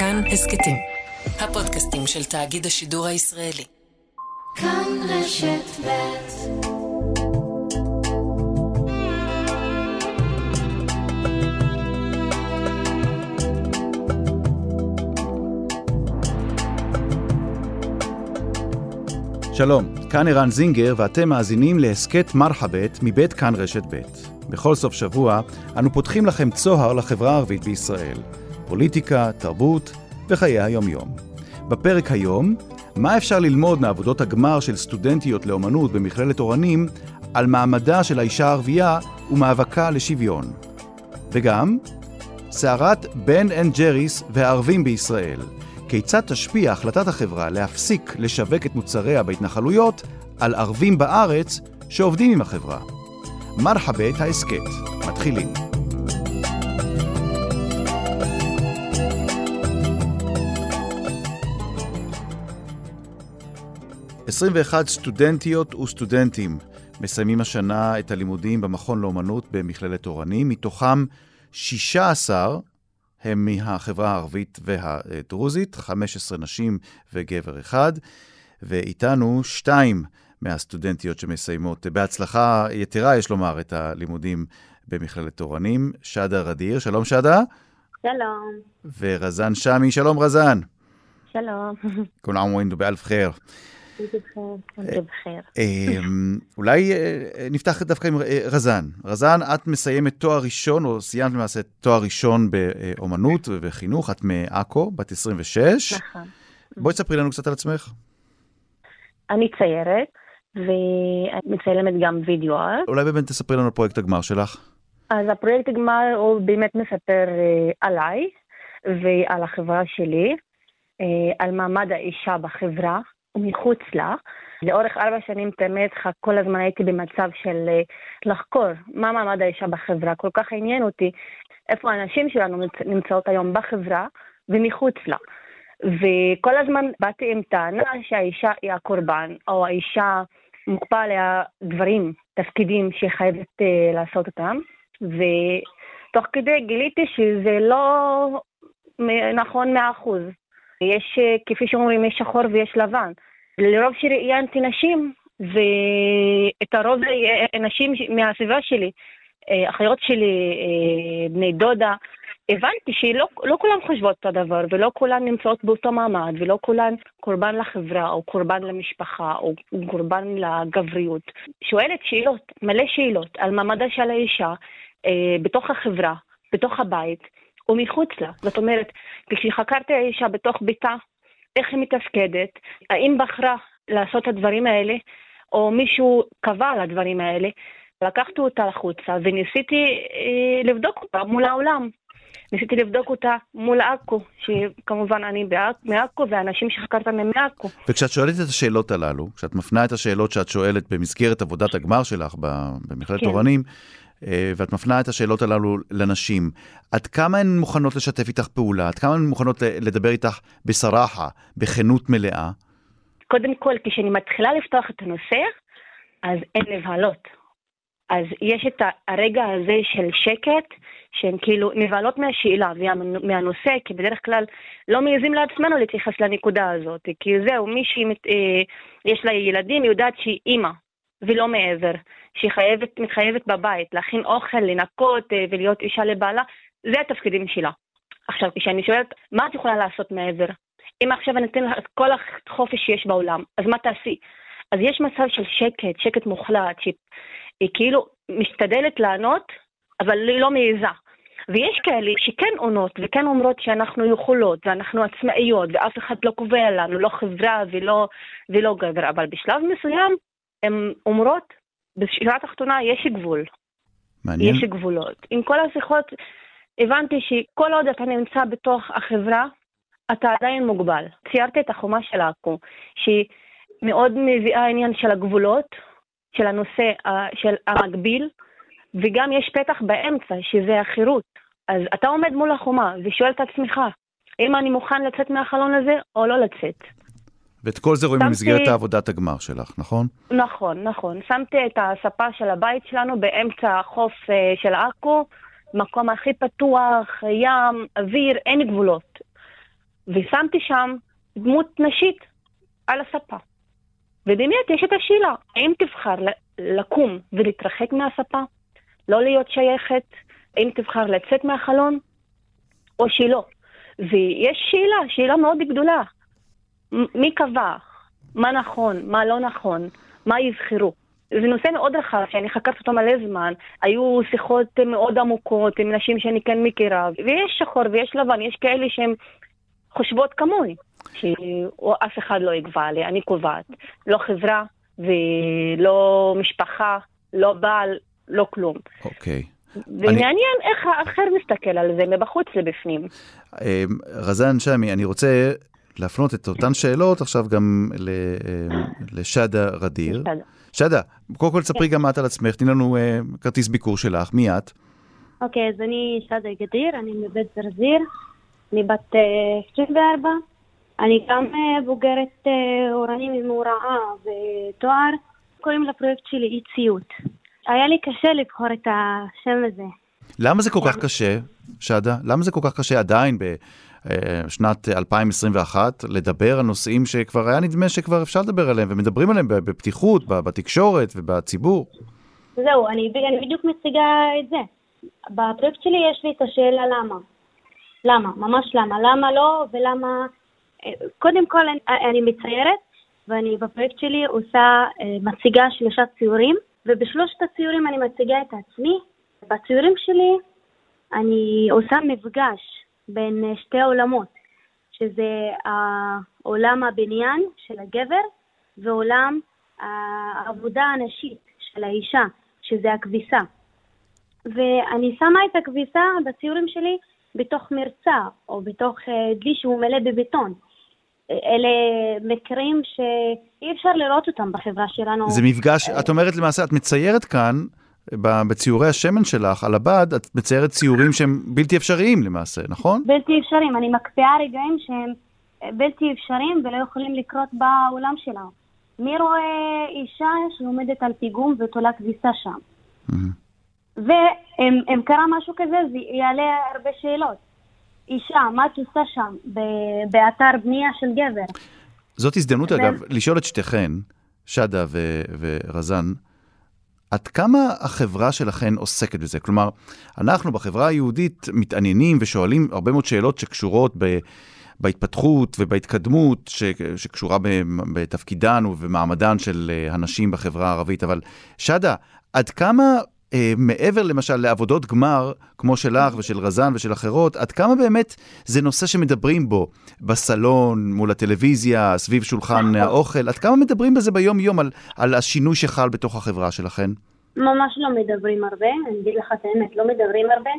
כאן הסכתים, הפודקאסטים של תאגיד השידור הישראלי. כאן רשת ב' שלום, כאן ערן זינגר ואתם מאזינים להסכת מרחבת מבית כאן רשת ב'. בכל סוף שבוע אנו פותחים לכם צוהר לחברה הערבית בישראל. פוליטיקה, תרבות וחיי היום-יום. בפרק היום, מה אפשר ללמוד מעבודות הגמר של סטודנטיות לאומנות במכללת אורנים על מעמדה של האישה הערבייה ומאבקה לשוויון. וגם, סערת בן אנד ג'ריס והערבים בישראל. כיצד תשפיע החלטת החברה להפסיק לשווק את מוצריה בהתנחלויות על ערבים בארץ שעובדים עם החברה. מרחבת ההסכת, מתחילים. 21 סטודנטיות וסטודנטים מסיימים השנה את הלימודים במכון לאומנות במכללת אורנים, מתוכם 16 הם מהחברה הערבית והדרוזית, 15 נשים וגבר אחד, ואיתנו שתיים מהסטודנטיות שמסיימות בהצלחה יתרה, יש לומר, את הלימודים במכללת אורנים. שדה רדיר, שלום שדה. שלום. ורזן שמי, שלום רזן. שלום. עם ואינדו באלף חיר. בחיר. אמ, אולי אה, נפתח דווקא עם אה, רזן. רזן, את מסיימת תואר ראשון, או סיימת למעשה תואר ראשון באומנות ובחינוך, את מעכו, בת 26. נכון. בואי תספרי לנו קצת על עצמך. אני ציירת, ומצלמת גם וידאו ארט. אולי באמת תספרי לנו על פרויקט הגמר שלך. אז הפרויקט הגמר הוא באמת מספר אה, עליי ועל החברה שלי, על מעמד האישה בחברה. ומחוץ לה. לאורך ארבע שנים באמת כל הזמן הייתי במצב של אה, לחקור מה מעמד האישה בחברה. כל כך עניין אותי איפה הנשים שלנו נמצאות היום בחברה ומחוץ לה. וכל הזמן באתי עם טענה שהאישה היא הקורבן, או האישה מוקפא עליה דברים, תפקידים שהיא חייבת uh, לעשות אותם. ותוך כדי גיליתי שזה לא נכון מאה אחוז. יש, אה, כפי שאומרים, יש שחור ויש לבן. לרוב שראיינתי נשים, ואת הרוב נשים מהסביבה שלי, אה, אחיות שלי, אה, בני דודה, הבנתי שלא לא כולן חושבות אותו דבר, ולא כולן נמצאות באותו מעמד, ולא כולן קורבן לחברה, או קורבן למשפחה, או קורבן לגבריות. שואלת שאלות, מלא שאלות, על מעמדה של האישה אה, בתוך החברה, בתוך הבית, ומחוץ לה. זאת אומרת, כשחקרתי האישה בתוך ביתה, איך היא מתפקדת, האם בחרה לעשות את הדברים האלה, או מישהו קבע על הדברים האלה. לקחתי אותה לחוצה וניסיתי אה, לבדוק אותה מול העולם. ניסיתי לבדוק אותה מול עכו, שכמובן אני מעכו ואנשים שחקרת מהם מעכו. וכשאת שואלת את השאלות הללו, כשאת מפנה את השאלות שאת שואלת במסגרת עבודת הגמר שלך במכללת כן. אורנים, אה, ואת מפנה את השאלות הללו לנשים, עד כמה הן מוכנות לשתף איתך פעולה? עד כמה הן מוכנות לדבר איתך בסרחה, בכנות מלאה? קודם כל, כשאני מתחילה לפתוח את הנושא, אז אין נבהלות. אז יש את הרגע הזה של שקט, שהן כאילו נבהלות מהשאלה ומהנושא, כי בדרך כלל לא מעזים לעצמנו להתייחס לנקודה הזאת. כי זהו, מי שיש לה ילדים, יודעת שהיא אימא, ולא מעבר. שהיא חייבת, מתחייבת בבית, להכין אוכל, לנקות אה, ולהיות אישה לבעלה, זה התפקידים שלה. עכשיו, כשאני שואלת, מה את יכולה לעשות מעבר? אם עכשיו אני אתן לך את כל החופש שיש בעולם, אז מה תעשי? אז יש מצב של שקט, שקט מוחלט, שהיא כאילו משתדלת לענות, אבל היא לא מעיזה. ויש כאלה שכן עונות וכן אומרות שאנחנו יכולות ואנחנו עצמאיות ואף אחד לא קובע לנו, לא חברה ולא, ולא גבר, אבל בשלב מסוים הן אומרות, בשורה התחתונה יש גבול. מעניין. יש גבולות. עם כל השיחות הבנתי שכל עוד אתה נמצא בתוך החברה, אתה עדיין מוגבל. ציירתי את החומה של עכו, שהיא מאוד מביאה עניין של הגבולות, של הנושא של המקביל, וגם יש פתח באמצע, שזה החירות. אז אתה עומד מול החומה ושואל את עצמך, אם אני מוכן לצאת מהחלון הזה או לא לצאת. ואת כל זה רואים שמתי... במסגרת עבודת הגמר שלך, נכון? נכון, נכון. שמתי את הספה של הבית שלנו באמצע החוף אה, של עכו, מקום הכי פתוח, ים, אוויר, אין גבולות. ושמתי שם דמות נשית על הספה. ובאמת יש את השאלה, האם תבחר לקום ולהתרחק מהספה, לא להיות שייכת, האם תבחר לצאת מהחלון, או שלא. ויש שאלה, שאלה מאוד גדולה, מי קבע? מה נכון, מה לא נכון, מה יבחרו. זה נושא מאוד רחב, שאני חקרתי אותו מלא זמן. היו שיחות מאוד עמוקות עם נשים שאני כן מכירה, ויש שחור ויש לבן, יש כאלה שהן חושבות כמוני, שאף אחד לא יקבע עליה, אני קובעת. לא חברה ולא משפחה, לא בעל, לא כלום. אוקיי. ומעניין אני... איך האחר מסתכל על זה, מבחוץ לבפנים. אמ, רזן שמי, אני רוצה להפנות את אותן שאלות עכשיו גם אמ, לשדה רדיר. שדה, קודם כל תספרי כן. גם את על עצמך, תני לנו uh, כרטיס ביקור שלך, מי את? אוקיי, אז אני שדה גדיר, אני מבית זרזיר, אני בת uh, אה, 24, אני גם בוגרת אורנים עם הוראה ותואר, קוראים לפרויקט שלי אי ציות. היה לי קשה לבחור את השם הזה. למה זה כל כך קשה, שדה? למה זה כל כך קשה עדיין בשנת 2021 לדבר על נושאים שכבר היה נדמה שכבר אפשר לדבר עליהם, ומדברים עליהם בפתיחות, בתקשורת ובציבור? זהו, אני, אני בדיוק מציגה את זה. בפרויקט שלי יש לי את השאלה למה. למה, ממש למה. למה לא ולמה... אה, קודם כל אני, אני מציירת, ואני בפרויקט שלי עושה, אה, מציגה שלושה ציורים. ובשלושת הציורים אני מציגה את עצמי. בציורים שלי אני עושה מפגש בין שתי עולמות, שזה עולם הבניין של הגבר ועולם העבודה הנשית של האישה, שזה הכביסה. ואני שמה את הכביסה בציורים שלי בתוך מרצה או בתוך אה, דלי שהוא מלא בבטון. אלה מקרים שאי אפשר לראות אותם בחברה שלנו. זה מפגש, את אומרת למעשה, את מציירת כאן, בציורי השמן שלך, על הבד, את מציירת ציורים שהם בלתי אפשריים למעשה, נכון? בלתי אפשריים, אני מקפיאה רגעים שהם בלתי אפשריים ולא יכולים לקרות בעולם שלנו. מי רואה אישה שעומדת על פיגום ותולה כביסה שם? ואם קרה משהו כזה, זה יעלה הרבה שאלות. אישה, מה את עושה שם באתר בנייה של גבר? זאת הזדמנות, אגב, לשאול את שתיכן, שדה ו- ורזן, עד כמה החברה שלכן עוסקת בזה? כלומר, אנחנו בחברה היהודית מתעניינים ושואלים הרבה מאוד שאלות שקשורות ב... בהתפתחות ובהתקדמות ש, שקשורה בתפקידן ובמעמדן של אה, הנשים בחברה הערבית. אבל שדה, עד כמה אה, מעבר למשל לעבודות גמר, כמו שלך ושל רזן ושל אחרות, עד כמה באמת זה נושא שמדברים בו בסלון, מול הטלוויזיה, סביב שולחן נכון. האוכל, עד כמה מדברים בזה ביום-יום על, על השינוי שחל בתוך החברה שלכן? ממש לא מדברים הרבה, אני אגיד לך את האמת, לא מדברים הרבה.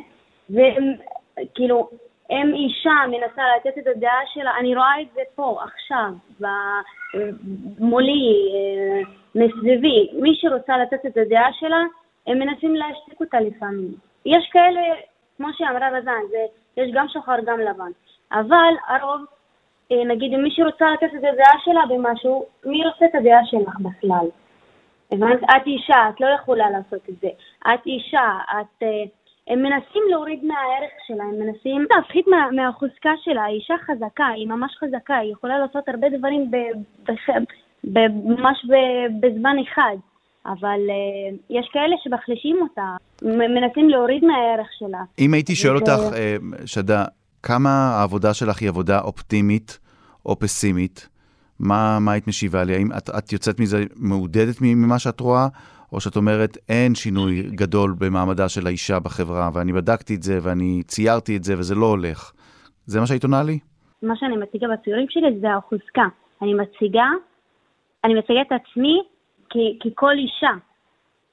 וכאילו, אם אישה מנסה לתת את הדעה שלה, אני רואה את זה פה, עכשיו, מולי, אה, מסביבי. מי שרוצה לתת את הדעה שלה, הם מנסים להשתיק אותה לפעמים. יש כאלה, כמו שאמרה רזן, זה, יש גם שחור גם לבן. אבל הרוב, אה, נגיד אם מישהו רוצה לתת את הדעה שלה במשהו, מי רוצה את הדעה שלך בכלל? הבנת? את אישה, את לא יכולה לעשות את זה. את אישה, את... אה, הם מנסים להוריד מהערך שלה, הם מנסים להפחית מה, מהחוזקה שלה. האישה חזקה, היא ממש חזקה, היא יכולה לעשות הרבה דברים ב, ב, ב, ממש ב, בזמן אחד. אבל uh, יש כאלה שמחלישים אותה, מנסים להוריד מהערך שלה. אם הייתי שואל אותך, uh, שדה, כמה העבודה שלך היא עבודה אופטימית או פסימית? מה, מה היית משיבה לי? האם את, את יוצאת מזה מעודדת ממה שאת רואה, או שאת אומרת אין שינוי גדול במעמדה של האישה בחברה, ואני בדקתי את זה ואני ציירתי את זה וזה לא הולך? זה מה שהיית עונה לי? מה שאני מציגה בציורים שלי זה החוזקה. אני מציגה, אני מציגה את עצמי ככל אישה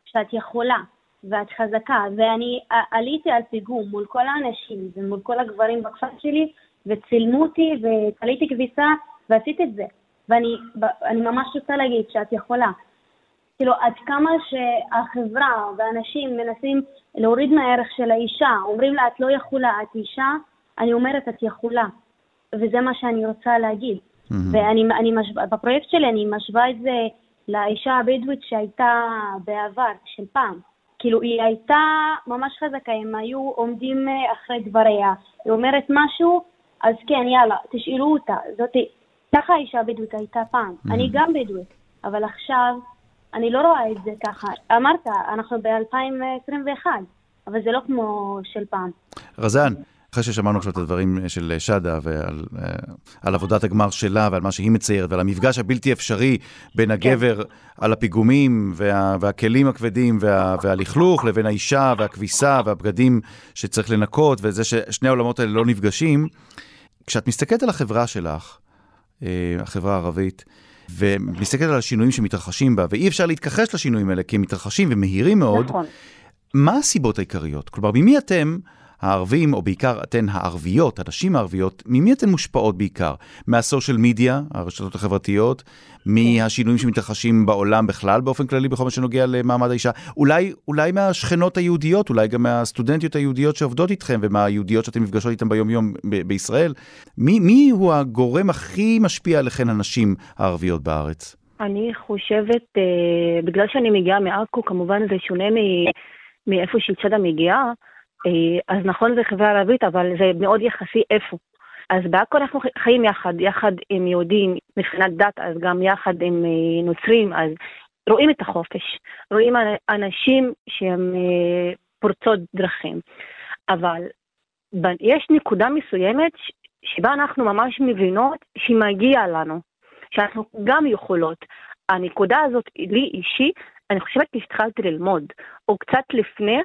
שאת יכולה ואת חזקה, ואני עליתי על פיגום מול כל האנשים ומול כל הגברים בכפר שלי, וצילמו אותי ותליתי כביסה ועשית את זה. ואני ממש רוצה להגיד שאת יכולה. כאילו, עד כמה שהחברה ואנשים מנסים להוריד מהערך של האישה, אומרים לה, את לא יכולה, את אישה, אני אומרת, את יכולה. וזה מה שאני רוצה להגיד. Mm-hmm. ואני, משווה, בפרויקט שלי אני משווה את זה לאישה הבדואית שהייתה בעבר, של פעם. כאילו, היא הייתה ממש חזקה, הם היו עומדים אה, אחרי דבריה. היא אומרת משהו, אז כן, יאללה, תשאלו אותה. זאתי, ככה האישה הבדואית הייתה פעם. Mhm. אני גם בדואית, אבל עכשיו אני לא רואה את זה ככה. אמרת, אנחנו ב-2021, אבל זה לא כמו של פעם. רזן, אחרי ששמענו עכשיו את הדברים של שדה ועל אה, על עבודת הגמר שלה ועל מה שהיא מציירת ועל המפגש הבלתי אפשרי בין הגבר על הפיגומים וה, והכלים הכבדים וה, והלכלוך לבין האישה והכביסה והבגדים שצריך לנקות וזה ששני העולמות האלה לא נפגשים, כשאת מסתכלת על החברה שלך, אה, החברה הערבית, ומסתכלת על השינויים שמתרחשים בה, ואי אפשר להתכחש לשינויים האלה כי הם מתרחשים ומהירים מאוד, נכון. מה הסיבות העיקריות? כלומר, ממי אתם, הערבים, או בעיקר אתן הערביות, הנשים הערביות, ממי אתן מושפעות בעיקר? מהסושיאל מדיה, הרשתות החברתיות, מהשינויים שמתרחשים בעולם בכלל, באופן כללי, בכל מה שנוגע למעמד האישה? אולי, אולי מהשכנות היהודיות, אולי גם מהסטודנטיות היהודיות שעובדות איתכם, ומהיהודיות שאתן נפגשות איתן ביום-יום ב- בישראל? מי, מי הוא הגורם הכי משפיע עליכן הנשים הערביות בארץ? אני חושבת, אה, בגלל שאני מגיעה מעכו, כמובן זה שונה מאיפה שצ'אדה מגיעה, אז נכון זה חברה ערבית, אבל זה מאוד יחסי איפה. אז בעכו אנחנו חיים יחד, יחד עם יהודים מבחינת דת, אז גם יחד עם אה, נוצרים, אז רואים את החופש, רואים אנ- אנשים שהם אה, פורצות דרכים. אבל יש נקודה מסוימת שבה אנחנו ממש מבינות שמגיע לנו, שאנחנו גם יכולות. הנקודה הזאת, לי אישי, אני חושבת שהתחלתי ללמוד, או קצת לפני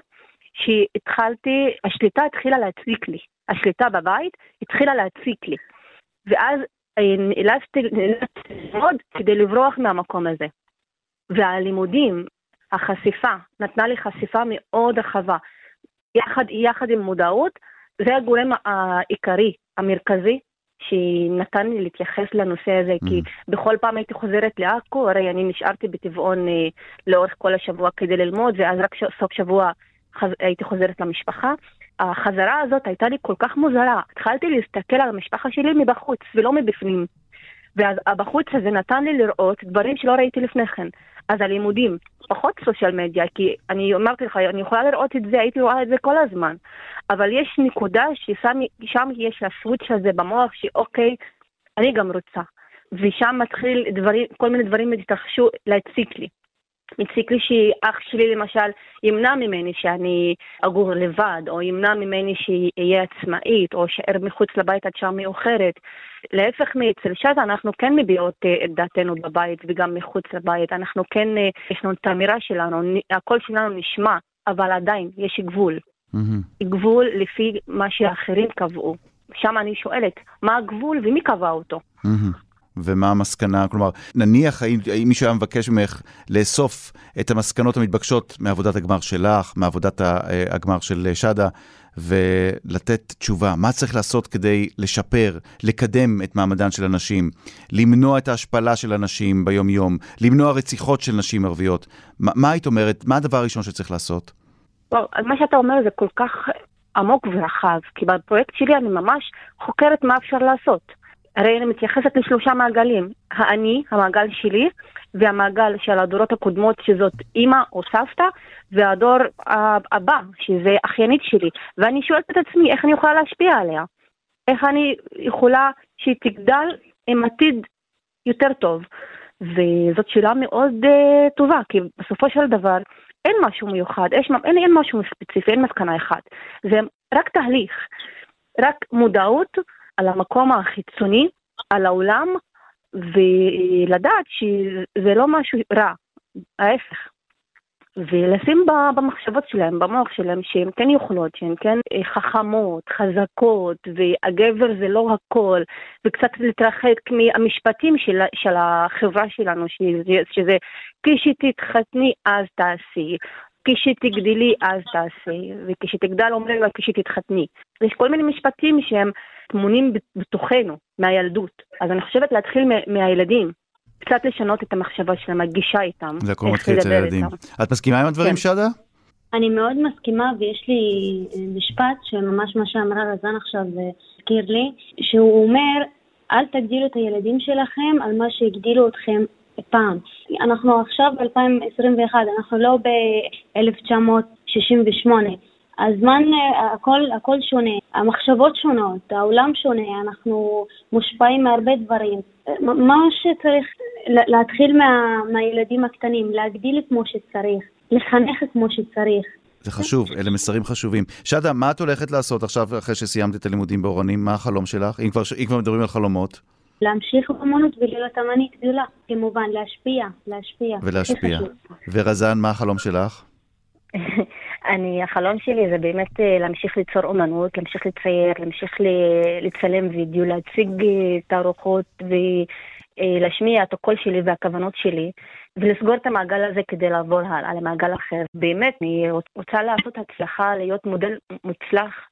שהתחלתי, השליטה התחילה להציק לי. השליטה בבית התחילה להציק לי. ואז אה, נאלצתי ללמוד כדי לברוח מהמקום הזה. והלימודים, החשיפה, נתנה לי חשיפה מאוד רחבה. יחד, יחד עם מודעות, זה הגורם העיקרי, המרכזי, שנתן לי להתייחס לנושא הזה, כי בכל פעם הייתי חוזרת לעכו, הרי אני נשארתי בטבעון אה, לאורך כל השבוע כדי ללמוד, ואז רק ש- סוף שבוע חז... הייתי חוזרת למשפחה. החזרה הזאת הייתה לי כל כך מוזרה. התחלתי להסתכל על המשפחה שלי מבחוץ ולא מבפנים. ואז הבחוץ הזה נתן לי לראות דברים שלא ראיתי לפני כן. אז הלימודים, פחות סושיאל מדיה, כי אני אמרתי לך, אני יכולה לראות את זה, הייתי רואה את זה כל הזמן. אבל יש נקודה ששם שם יש הסוויץ' הזה במוח, שאוקיי, אני גם רוצה. ושם מתחיל דברים, כל מיני דברים התרחשו להציק לי. מציק לי שאח שלי למשל ימנע ממני שאני אגור לבד, או ימנע ממני שאהיה עצמאית, או שאר מחוץ לבית עד שעה מאוחרת. להפך מאצל שזה, אנחנו כן מביעות אה, את דעתנו בבית וגם מחוץ לבית. אנחנו כן, אה, יש לנו את האמירה שלנו, הקול שלנו נשמע, אבל עדיין יש גבול. מהמם. גבול לפי מה שאחרים קבעו. שם אני שואלת, מה הגבול ומי קבע אותו? מהמם. ומה המסקנה? כלומר, נניח האם, מישהו היה מבקש ממך לאסוף את המסקנות המתבקשות מעבודת הגמר שלך, מעבודת אה, הגמר של שדה, ולתת תשובה, מה צריך לעשות כדי לשפר, לקדם את מעמדן של הנשים, למנוע את ההשפלה של הנשים ביום-יום, למנוע רציחות של נשים ערביות. מה, מה היית אומרת? מה הדבר הראשון שצריך לעשות? וואו, מה שאתה אומר זה כל כך עמוק ורחב, כי בפרויקט שלי אני ממש חוקרת מה אפשר לעשות. הרי אני מתייחסת לשלושה מעגלים, האני, המעגל שלי, והמעגל של הדורות הקודמות, שזאת אימא או סבתא, והדור הבא, שזה אחיינית שלי. ואני שואלת את עצמי, איך אני יכולה להשפיע עליה? איך אני יכולה שהיא תגדל עם עתיד יותר טוב? וזאת שאלה מאוד uh, טובה, כי בסופו של דבר אין משהו מיוחד, יש, אין, אין משהו ספציפי, אין מסקנה אחת. זה רק תהליך, רק מודעות על המקום החיצוני, על העולם, ולדעת שזה לא משהו רע, ההפך. ולשים במחשבות שלהם, במוח שלהם, שהן כן יכולות, שהן כן אה, חכמות, חזקות, והגבר זה לא הכל, וקצת להתרחק מהמשפטים של, של החברה שלנו, שזה, שזה כשתתחתני אז תעשי, כשתגדלי אז תעשי, וכשתגדל אומרים לה כשתתחתני. יש כל מיני משפטים שהם טמונים בתוכנו, מהילדות. אז אני חושבת להתחיל מהילדים. קצת לשנות את המחשבה שלהם, הגישה איתם. זה הכל מתחיל אצל הילדים. את מסכימה עם הדברים, כן. שדה? אני מאוד מסכימה, ויש לי אה, משפט שממש מה שאמרה רזן עכשיו אה, הזכיר לי, שהוא אומר, אל תגדילו את הילדים שלכם על מה שהגדילו אתכם פעם. אנחנו עכשיו ב-2021, אנחנו לא ב-1968. הזמן, אה, הכל, הכל שונה, המחשבות שונות, העולם שונה, אנחנו מושפעים מהרבה דברים. מה שצריך להתחיל מה, מהילדים הקטנים, להגדיל כמו שצריך, לחנך כמו שצריך. זה חשוב, אלה מסרים חשובים. שדה, מה את הולכת לעשות עכשיו אחרי שסיימת את הלימודים באורנים? מה החלום שלך? אם כבר, אם כבר מדברים על חלומות. להמשיך באמנות ולהיות אמנית גדולה, כמובן, להשפיע, להשפיע. ולהשפיע. ורזן, מה החלום שלך? אני, החלום שלי זה באמת אה, להמשיך ליצור אומנות, להמשיך לצייר, להמשיך לצלם וידאו, להציג אה, תערוכות ולהשמיע את הקול שלי והכוונות שלי, ולסגור את המעגל הזה כדי לעבור הלאה למעגל אחר. באמת, אני רוצה לעשות הצלחה, להיות מודל מוצלח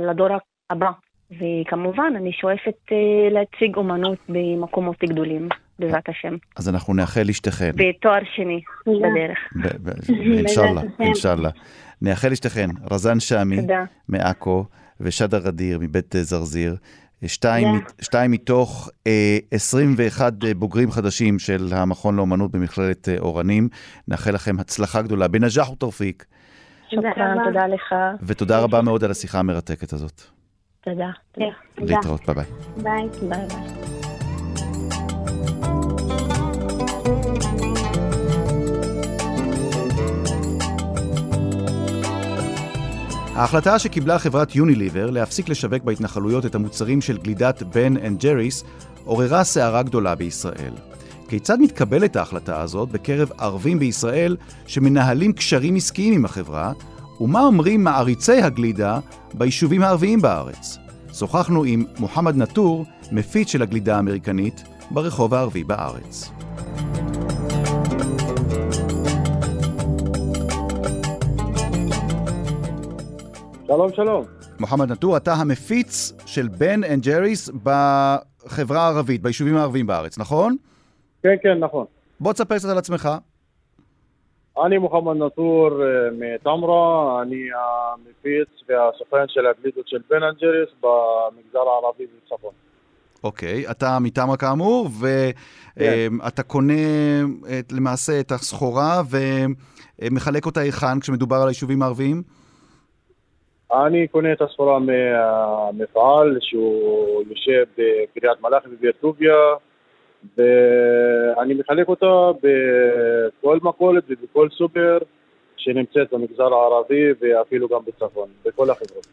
לדור הבא. וכמובן, אני שואפת uh, להציג אומנות במקומות גדולים, בעזרת השם. אז אנחנו נאחל לשתיכן. בתואר שני, בדרך. אינשאללה, אינשאללה. נאחל לשתיכן, רזן שעמי מעכו ושדה רדיר מבית אה, זרזיר. שתיים, שתיים מתוך אה, 21 אה, בוגרים חדשים של המכון לאומנות במכללת אה, אורנים. נאחל לכם הצלחה גדולה بالنجاح والتوفيق. תודה לך. ותודה רבה מאוד על השיחה המרתקת הזאת. תודה. להתראות, ביי ביי. ביי. ביי ביי. ההחלטה שקיבלה חברת יוניליבר להפסיק לשווק בהתנחלויות את המוצרים של גלידת בן אנד ג'ריס עוררה סערה גדולה בישראל. כיצד מתקבלת ההחלטה הזאת בקרב ערבים בישראל שמנהלים קשרים עסקיים עם החברה, ומה אומרים מעריצי הגלידה ביישובים הערביים בארץ? שוחחנו עם מוחמד נטור, מפיץ של הגלידה האמריקנית, ברחוב הערבי בארץ. שלום, שלום. מוחמד נטור, אתה המפיץ של בן אנד ג'ריס בחברה הערבית, ביישובים הערביים בארץ, נכון? כן, כן, נכון. בוא תספר קצת על עצמך. אני מוחמד נטור אה, מטמרה, אני המפיץ והסוכן של הגלידות של בן אנד ג'ריס במגזר הערבי בצפון. אוקיי, okay, אתה מטמרה כאמור, ואתה כן. קונה למעשה את הסחורה ומחלק אותה היכן כשמדובר על היישובים הערביים? אני קונה את הסחורה מהמפעל שהוא יושב בקריית מלאכי בבית טוביה ואני מחלק אותה בכל מכולת ובכל סופר שנמצאת במגזר הערבי ואפילו גם בצפון, בכל החברות.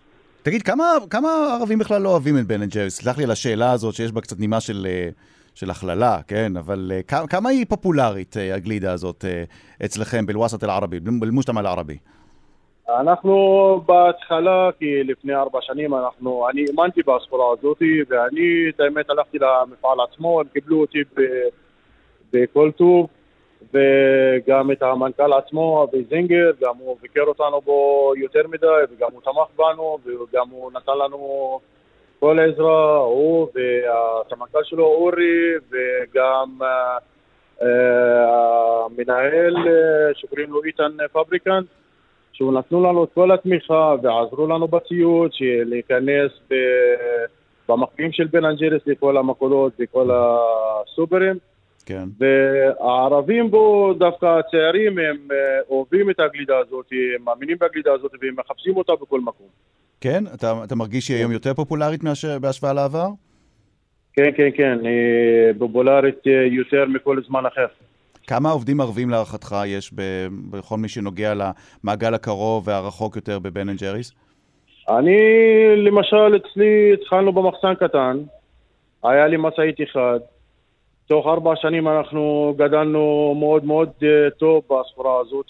תגיד, כמה, כמה ערבים בכלל לא אוהבים את בן אנד ג'ריס? סלח לי על השאלה הזאת שיש בה קצת נימה של, של הכללה, כן? אבל כמה, כמה היא פופולרית, הגלידה הזאת, אצלכם, בלווסת אל-ערבי, בלמושתמא אל-ערבי? אנחנו בהתחלה, כי לפני ארבע שנים אנחנו, אני האמנתי בסחורה הזאת, ואני, את האמת, הלכתי למפעל עצמו, הם קיבלו אותי בכל טוב, וגם את המנכ"ל עצמו, אבי זינגר, גם הוא ביקר אותנו בו יותר מדי, וגם הוא תמך בנו, וגם הוא נתן לנו כל עזרה, הוא והסמנכ"ל שלו אורי, וגם uh, uh, המנהל uh, שקוראים לו איתן פבריקנט. שהוא נתנו לנו את כל התמיכה ועזרו לנו בציוד, להיכנס ב... במחקים של בן אנג'לס לכל המקולות וכל הסופרים. כן. והערבים בו, דווקא הצעירים, הם אה, אוהבים את הגלידה הזאת, הם מאמינים בגלידה הזאת והם מחפשים אותה בכל מקום. כן? אתה, אתה מרגיש שהיא היום יותר פופולרית מאשר, בהשוואה לעבר? כן, כן, כן, היא פופולרית אה, יותר מכל זמן אחר. כמה עובדים ערבים להערכתך יש בכל מי שנוגע למעגל הקרוב והרחוק יותר בבן אנד ג'ריס? אני, למשל, אצלי התחלנו במחסן קטן, היה לי משאית אחד. תוך ארבע שנים אנחנו גדלנו מאוד מאוד אה, טוב בסחורה הזאת.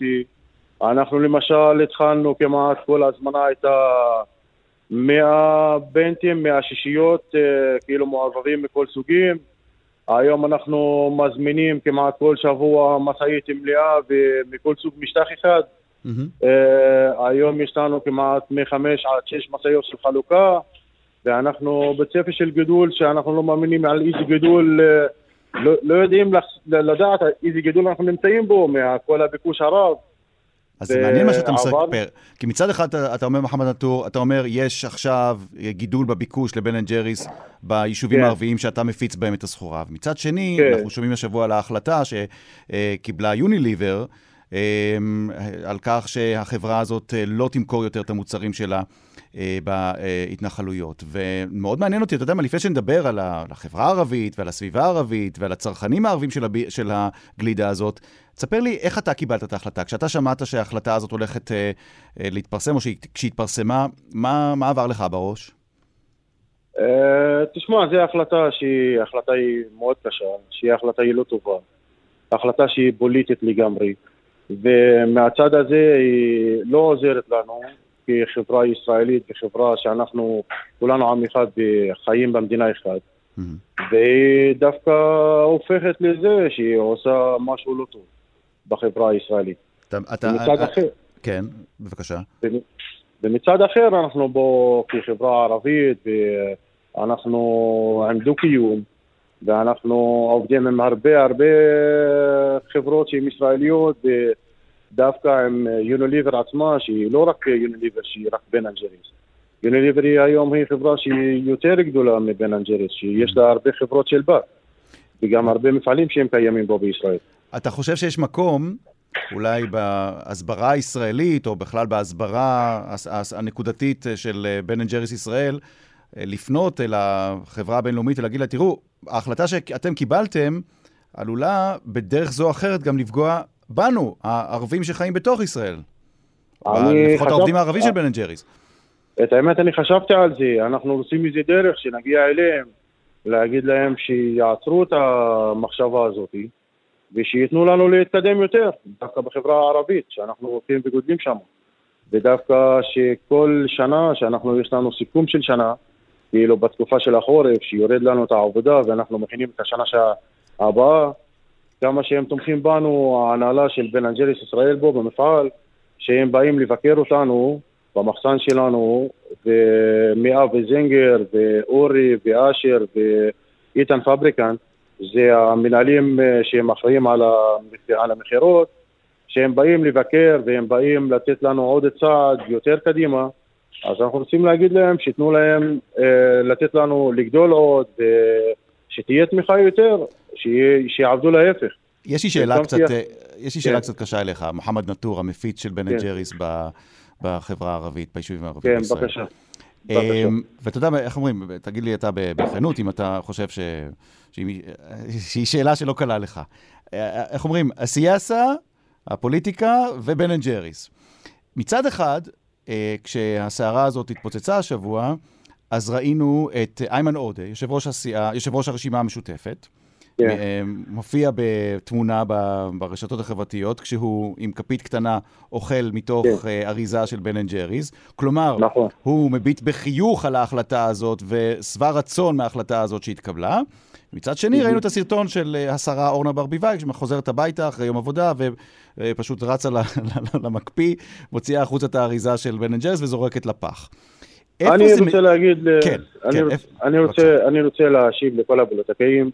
אנחנו למשל התחלנו כמעט כל הזמנה הייתה 100 בנטים, 100 שישיות, אה, כאילו מעורבבים מכל סוגים. היום אנחנו מזמינים כמעט כל שבוע משאית מלאה ומכל סוג משטח אחד. Mm-hmm. Uh, היום יש לנו כמעט מחמש עד שש משאיות של חלוקה, ואנחנו בצפי של גידול שאנחנו לא מאמינים על איזה גידול, uh, לא, לא יודעים לדעת איזה גידול אנחנו נמצאים בו מכל הביקוש הרב. אז זה מעניין מה שאתה מספר, כי מצד אחד אתה, אתה אומר, מוחמד נטור, אתה אומר, יש עכשיו גידול בביקוש לבן אנד ג'ריס ביישובים כן. הערביים שאתה מפיץ בהם את הסחורה. ומצד שני, כן. אנחנו שומעים השבוע על ההחלטה שקיבלה יוניליבר, על כך שהחברה הזאת לא תמכור יותר את המוצרים שלה בהתנחלויות. ומאוד מעניין אותי, אתה יודע מה, לפני שנדבר על החברה הערבית ועל הסביבה הערבית ועל הצרכנים הערבים של, הב... של הגלידה הזאת, תספר לי איך אתה קיבלת את ההחלטה. כשאתה שמעת שההחלטה הזאת הולכת אה, אה, להתפרסם, או כשהתפרסמה, מה, מה עבר לך בראש? Uh, תשמע, זו החלטה שהיא החלטה היא מאוד קשה, שהיא החלטה היא לא טובה. החלטה שהיא פוליטית לגמרי. ומהצד הזה היא לא עוזרת לנו כחברה ישראלית, כחברה שאנחנו כולנו עם אחד וחיים במדינה. Mm-hmm. והיא דווקא הופכת לזה שהיא עושה משהו לא טוב. בחברה הישראלית. אתה, אתה, ומצד אחר... כן, בבקשה. ומצד אחר אנחנו בו כחברה ערבית, ואנחנו עם דו-קיום, ואנחנו עובדים עם הרבה הרבה חברות שהן ישראליות, ודווקא עם יוניליבר עצמה, שהיא לא רק יוניליבר, שהיא רק בן אנד ג'ריס. יוניליבר היא היום היא חברה שהיא יותר גדולה מבן אנד ג'ריס, שיש לה הרבה חברות של בת, וגם הרבה מפעלים שהם קיימים בו בישראל. אתה חושב שיש מקום, אולי בהסברה הישראלית, או בכלל בהסברה הנקודתית של בן אנד ג'ריס ישראל, לפנות אל החברה הבינלאומית ולהגיד לה, תראו, ההחלטה שאתם קיבלתם עלולה בדרך זו או אחרת גם לפגוע בנו, הערבים שחיים בתוך ישראל. לפחות העובדים הערבים של בן אנד ג'ריס. את האמת, אני חשבתי על זה. אנחנו עושים מזה דרך שנגיע אליהם, להגיד להם שיעצרו את המחשבה הזאת. ושייתנו לנו להתקדם יותר, דווקא בחברה הערבית, שאנחנו הולכים וגודלים שם. ודווקא שכל שנה, שאנחנו, יש לנו סיכום של שנה, כאילו בתקופה של החורף, שיורד לנו את העבודה ואנחנו מכינים את השנה הבאה, כמה שהם תומכים בנו, ההנהלה של בן אנג'ליס ישראל בו במפעל, שהם באים לבקר אותנו במחסן שלנו, ומאה וזינגר, ואורי, ואשר, ואיתן פבריקנט, זה המנהלים אה, שהם אחראים על המכירות, שהם באים לבקר והם באים לתת לנו עוד צעד יותר קדימה, אז אנחנו רוצים להגיד להם שייתנו להם, אה, לתת לנו לגדול עוד, שתהיה תמיכה יותר, שיעבדו להפך. יש לי שאלה קצת, אה, יש לי שאלה כן. קצת קשה אליך, מוחמד נטור, המפיץ של בן כן. ג'ריס בחברה הערבית, ביישובים הערביים כן, בישראל. כן, בבקשה. ואתה יודע, איך אומרים, תגיד לי אתה בכנות, אם אתה חושב ש... שהיא שאלה שלא קלה לך. איך אומרים, السياسة, הפוליטיקה ובן אנד ג'ריס. מצד אחד, אה, כשהסערה הזאת התפוצצה השבוע, אז ראינו את איימן עודה, יושב ראש, הסיעה, יושב ראש הרשימה המשותפת, yeah. כן. אה, מופיע בתמונה ברשתות החברתיות, כשהוא עם כפית קטנה אוכל מתוך yeah. כן. אה, אריזה של בן אנד ג'ריס. כלומר, נכון. הוא מביט בחיוך על ההחלטה הזאת ושבע רצון מההחלטה הזאת שהתקבלה. מצד שני, ראינו את הסרטון של אה, השרה אורנה ברביבאי, שחוזרת הביתה אחרי יום עבודה, ופשוט רצה למקפיא, מוציאה החוצה את האריזה של בן אנד ג'ריס וזורקת לפח. אני רוצה להגיד, כן, כן, אני רוצה להשיב לכל הפוליטיקאים.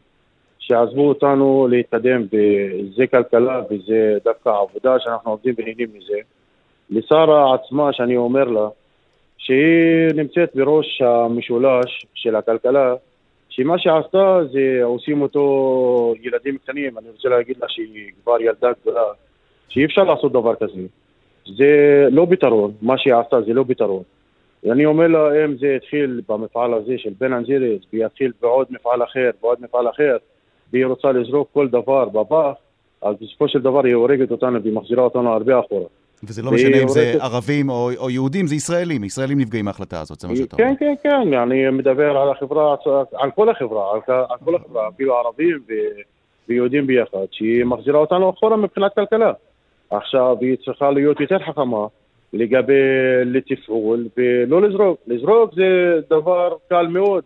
שעזבו אותנו להתקדם, וזה כלכלה וזה דווקא עבודה שאנחנו עובדים ונהנים מזה. לשרה עצמה, שאני אומר לה, שהיא נמצאת בראש המשולש של הכלכלה, שמה שעשתה זה עושים אותו ילדים קטנים, אני רוצה להגיד לה שהיא כבר ילדה גדולה, שאי אפשר לעשות דבר כזה. זה לא פתרון, מה שהיא עשתה זה לא פתרון. ואני אומר לה, אם זה התחיל במפעל הזה של בן אנג'ירס, ויתחיל בעוד מפעל אחר, בעוד מפעל אחר, והיא רוצה לזרוק כל דבר בפח, אז בסופו של דבר היא הורגת אותנו והיא מחזירה אותנו הרבה אחורה. וזה לא משנה אם זה ערבים או, או יהודים, זה ישראלים, ישראלים נפגעים מההחלטה הזאת, זה מה שאתה אומר. כן, כן, כן, אני מדבר על החברה, על כל החברה, על, על כל החברה, אפילו ערבים ו, ויהודים ביחד, שהיא מחזירה אותנו אחורה מבחינת כלכלה. עכשיו היא צריכה להיות יותר חכמה לגבי לתפעול ולא לזרוק. לזרוק זה דבר קל מאוד,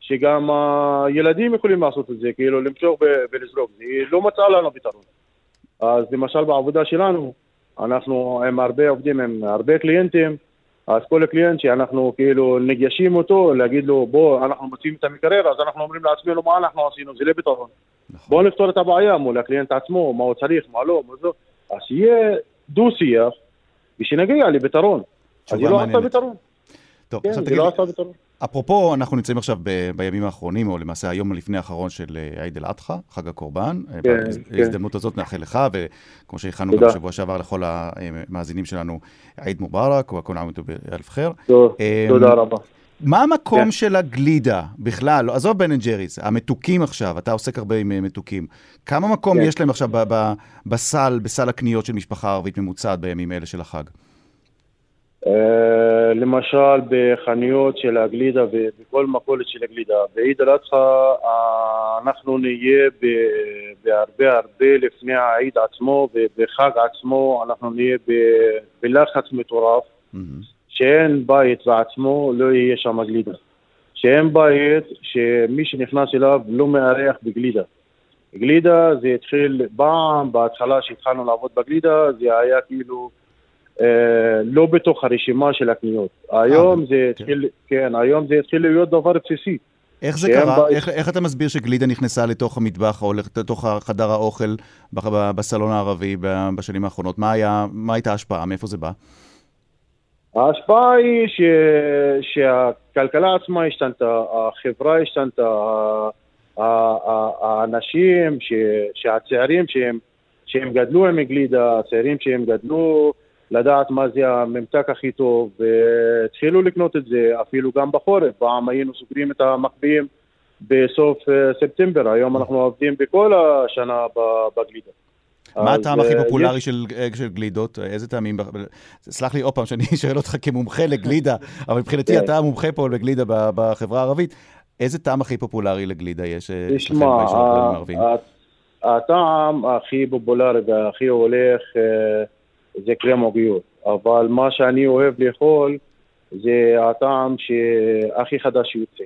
שגם הילדים יכולים לעשות את זה, כאילו למשוך ולזרוק, היא לא מצאה לנו פתרון. אז למשל בעבודה שלנו, אנחנו עם הרבה עובדים, עם הרבה קליינטים, אז כל קליינט שאנחנו כאילו ניגשים אותו, להגיד לו בוא, אנחנו מוצאים את המקרר, אז אנחנו אומרים לעצמנו מה אנחנו עשינו, זה לא פתרון. נכון. בואו נפתור את הבעיה מול הקליינט עצמו, מה הוא צריך, מה לא, מה לא. אז שיהיה דו-שיח, ושנגיע לפתרון. אז היא לא עשתה פתרון. טוב, כן, עכשיו תגיד, לא אפרופו, אנחנו נמצאים עכשיו ב- בימים האחרונים, או למעשה היום לפני האחרון של אה, עיד אל-אדחא, חג הקורבן. אה, כן, בהזדמנות כן. הזאת נאחל לך, וכמו שהכנו תודה. גם בשבוע שעבר לכל המאזינים שלנו, עיד מובארק, וכל עام באלף ח'יר. טוב, אמ, תודה רבה. מה המקום כן. של הגלידה בכלל? עזוב בן אנד ג'ריס, המתוקים עכשיו, אתה עוסק הרבה עם אה, מתוקים. כמה מקום כן. יש להם עכשיו ב- ב- בסל, בסל הקניות של משפחה ערבית ממוצעת בימים אלה של החג? אה, למשל בחנויות של הגלידה ובכל מכולת של הגלידה. בעיד אל-אדחא אה, אנחנו נהיה בהרבה הרבה לפני העיד עצמו ובחג עצמו אנחנו נהיה בלחץ מטורף מהמם. שאין בית בעצמו לא יהיה שם גלידה. שאין בית שמי שנכנס אליו לא מארח בגלידה. גלידה זה התחיל פעם, בהתחלה שהתחלנו לעבוד בגלידה זה היה כאילו אה, לא בתוך הרשימה של הקניות. היום אה, זה כן. התחיל, כן, היום זה התחיל להיות דבר בסיסי. איך זה קרה? בית. איך, איך אתה מסביר שגלידה נכנסה לתוך המטבח או לתוך חדר האוכל בסלון הערבי בשנים האחרונות? מה, היה, מה הייתה ההשפעה? מאיפה זה בא? ההשפעה היא ש... שהכלכלה עצמה השתנתה, החברה השתנתה, האנשים, ש... שהצעירים שהם, שהם גדלו עם גלידה, הצעירים שהם גדלו לדעת מה זה הממתק הכי טוב, והתחילו לקנות את זה אפילו גם בחורף. פעם היינו סוגרים את המקביעים בסוף אה, ספטמבר, היום אנחנו עובדים בכל השנה בגלידה. מה הטעם הכי אה, פופולרי יש- של, של גלידות? איזה טעמים? סלח לי עוד פעם שאני שואל אותך כמומחה לגלידה, אבל מבחינתי כן. אתה המומחה פה לגלידה בחברה הערבית. איזה טעם הכי פופולרי לגלידה יש אה, תשמע, הטעם הכי פופולרי והכי הולך אה, זה קרם עוגיות, אבל מה שאני אוהב לאכול זה הטעם שהכי חדש שיוצא.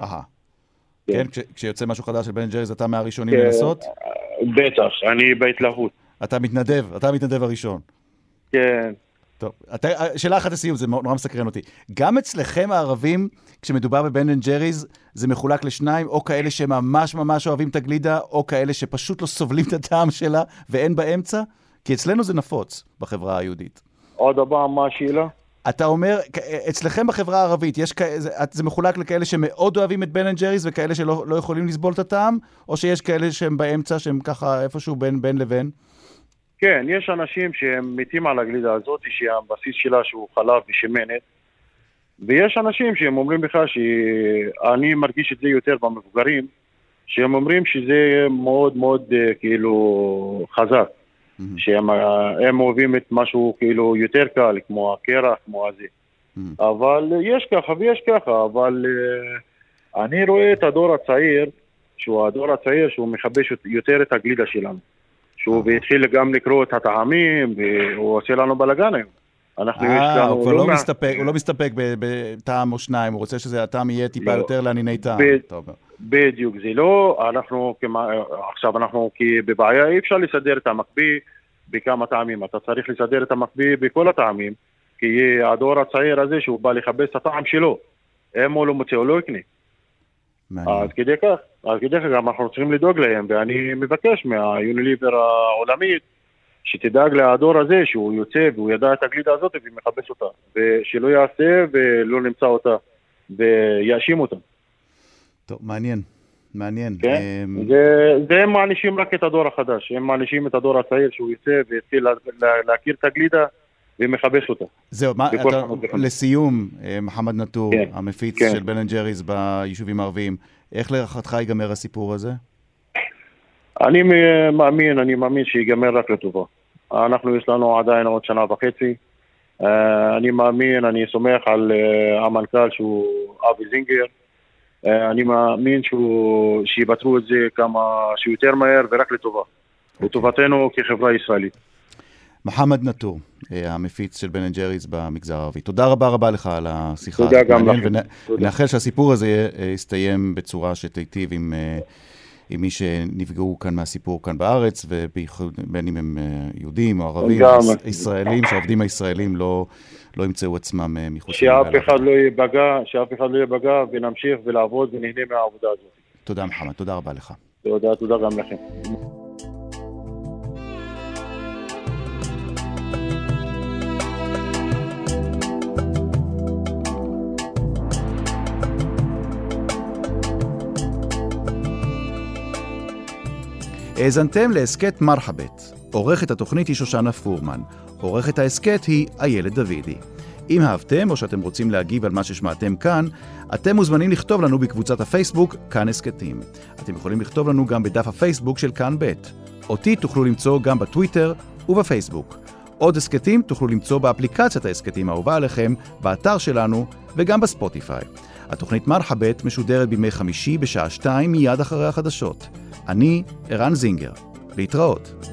אהה. כן. כן, כש- כשיוצא משהו חדש של בן ג'ריז אתה מהראשונים כן. לנסות? בטח, אני בהתלהבות. אתה מתנדב, אתה המתנדב הראשון. כן. טוב, אתה, שאלה אחת לסיום, זה נורא מסקרן אותי. גם אצלכם הערבים, כשמדובר בבן אנד ג'ריז, זה מחולק לשניים, או כאלה שממש ממש אוהבים את הגלידה, או כאלה שפשוט לא סובלים את הטעם שלה, ואין באמצע? כי אצלנו זה נפוץ, בחברה היהודית. עוד פעם, מה השאלה? אתה אומר, אצלכם בחברה הערבית, יש כ... זה, מחולק לכאלה שמאוד אוהבים את בן אנד ג'ריז, וכאלה שלא לא יכולים לסבול את הטעם, או שיש כאלה שהם באמצע, שהם ככה איפשהו בין, בין לבין? כן, יש אנשים שהם מתים על הגלידה הזאת, שהבסיס שלה שהוא חלב ושמנת, ויש אנשים שהם אומרים לך שאני מרגיש את זה יותר במבוגרים, שהם אומרים שזה מאוד מאוד אה, כאילו חזק, מהמם. שהם אה, אוהבים את משהו כאילו יותר קל, כמו הקרח, כמו הזה. מהמם. אבל יש ככה ויש ככה, אבל אה, אני רואה את הדור הצעיר, שהוא הדור הצעיר שהוא מכבש יותר את הגלידה שלנו. שהוא והתחיל גם לקרוא את הטעמים, והוא עושה לנו בלאגן היום. אנחנו, יש אה, לנו... הוא כבר לא מה- מסתפק, הוא לא מסתפק בטעם או שניים, הוא רוצה שזה הטעם יהיה טיפה לא. יותר לענייני טעם. בדיוק, זה לא, אנחנו, כמה, עכשיו אנחנו בבעיה, אי אפשר לסדר את המקפיא בכמה טעמים, אתה צריך לסדר את המקפיא בכל הטעמים, כי הדור הצעיר הזה שהוא בא לחפש את הטעם שלו, אם הוא לא מוצא הוא לא יקנה. עד כדי כך, עד כדי כך גם אנחנו צריכים לדאוג להם, ואני מבקש מהיוניליבר העולמית שתדאג לדור הזה שהוא יוצא והוא ידע את הגלידה הזאת ומחפש אותה, ושלא יעשה ולא נמצא אותה, ויאשים אותה. טוב, מעניין. מעניין. כן? אמ, זה, הם מענישים רק את הדור החדש, הם מענישים את הדור הצעיר שהוא לה, לה, להכיר את הגלידה ומחפש אותה. זהו, מה, אתה. לסיום, אה, מוחמד נטור, כן, המפיץ כן. של בן אנד ג'ריז ביישובים הערביים, איך להערכתך ייגמר הסיפור הזה? אני מאמין, אני מאמין שיגמר רק לטובה. אנחנו, יש לנו עדיין עוד שנה וחצי. אה, אני מאמין, אני סומך על אה, המנכ"ל שהוא אבי זינגר. אה, אני מאמין שהוא, שיפתרו את זה כמה שיותר מהר ורק לטובה. לטובתנו כחברה ישראלית. מוחמד נטור, אה, המפיץ של בן אנד ג'ריז במגזר הערבי. תודה רבה רבה לך על השיחה תודה. גם לכם. ונ- תודה. נאחל שהסיפור הזה אה, יסתיים בצורה שתיטיב עם, עם מי שנפגעו כאן מהסיפור כאן בארץ, ובייחוד בין אם הם יהודים או ערבים, ישראלים, שהעובדים הישראלים לא, לא ימצאו עצמם אה, מחוץ למעלה. לא שאף אחד לא ייפגע, שאף אחד לא ייפגע, ונמשיך ולעבוד ונהנה מהעבודה הזאת. תודה מוחמד, תודה רבה לך. תודה, תודה גם לכם. האזנתם להסכת מרחבת. עורכת התוכנית היא שושנה פורמן. עורכת ההסכת היא איילת דוידי. אם אהבתם או שאתם רוצים להגיב על מה ששמעתם כאן, אתם מוזמנים לכתוב לנו בקבוצת הפייסבוק כאן הסכתים. אתם יכולים לכתוב לנו גם בדף הפייסבוק של כאן ב'. אותי תוכלו למצוא גם בטוויטר ובפייסבוק. עוד הסכתים תוכלו למצוא באפליקציית ההסכתים האהובה עליכם, באתר שלנו וגם בספוטיפיי. התוכנית מרחבת משודרת בימי חמישי בשעה שתיים מיד אחרי החדשות. אני ערן זינגר. להתראות.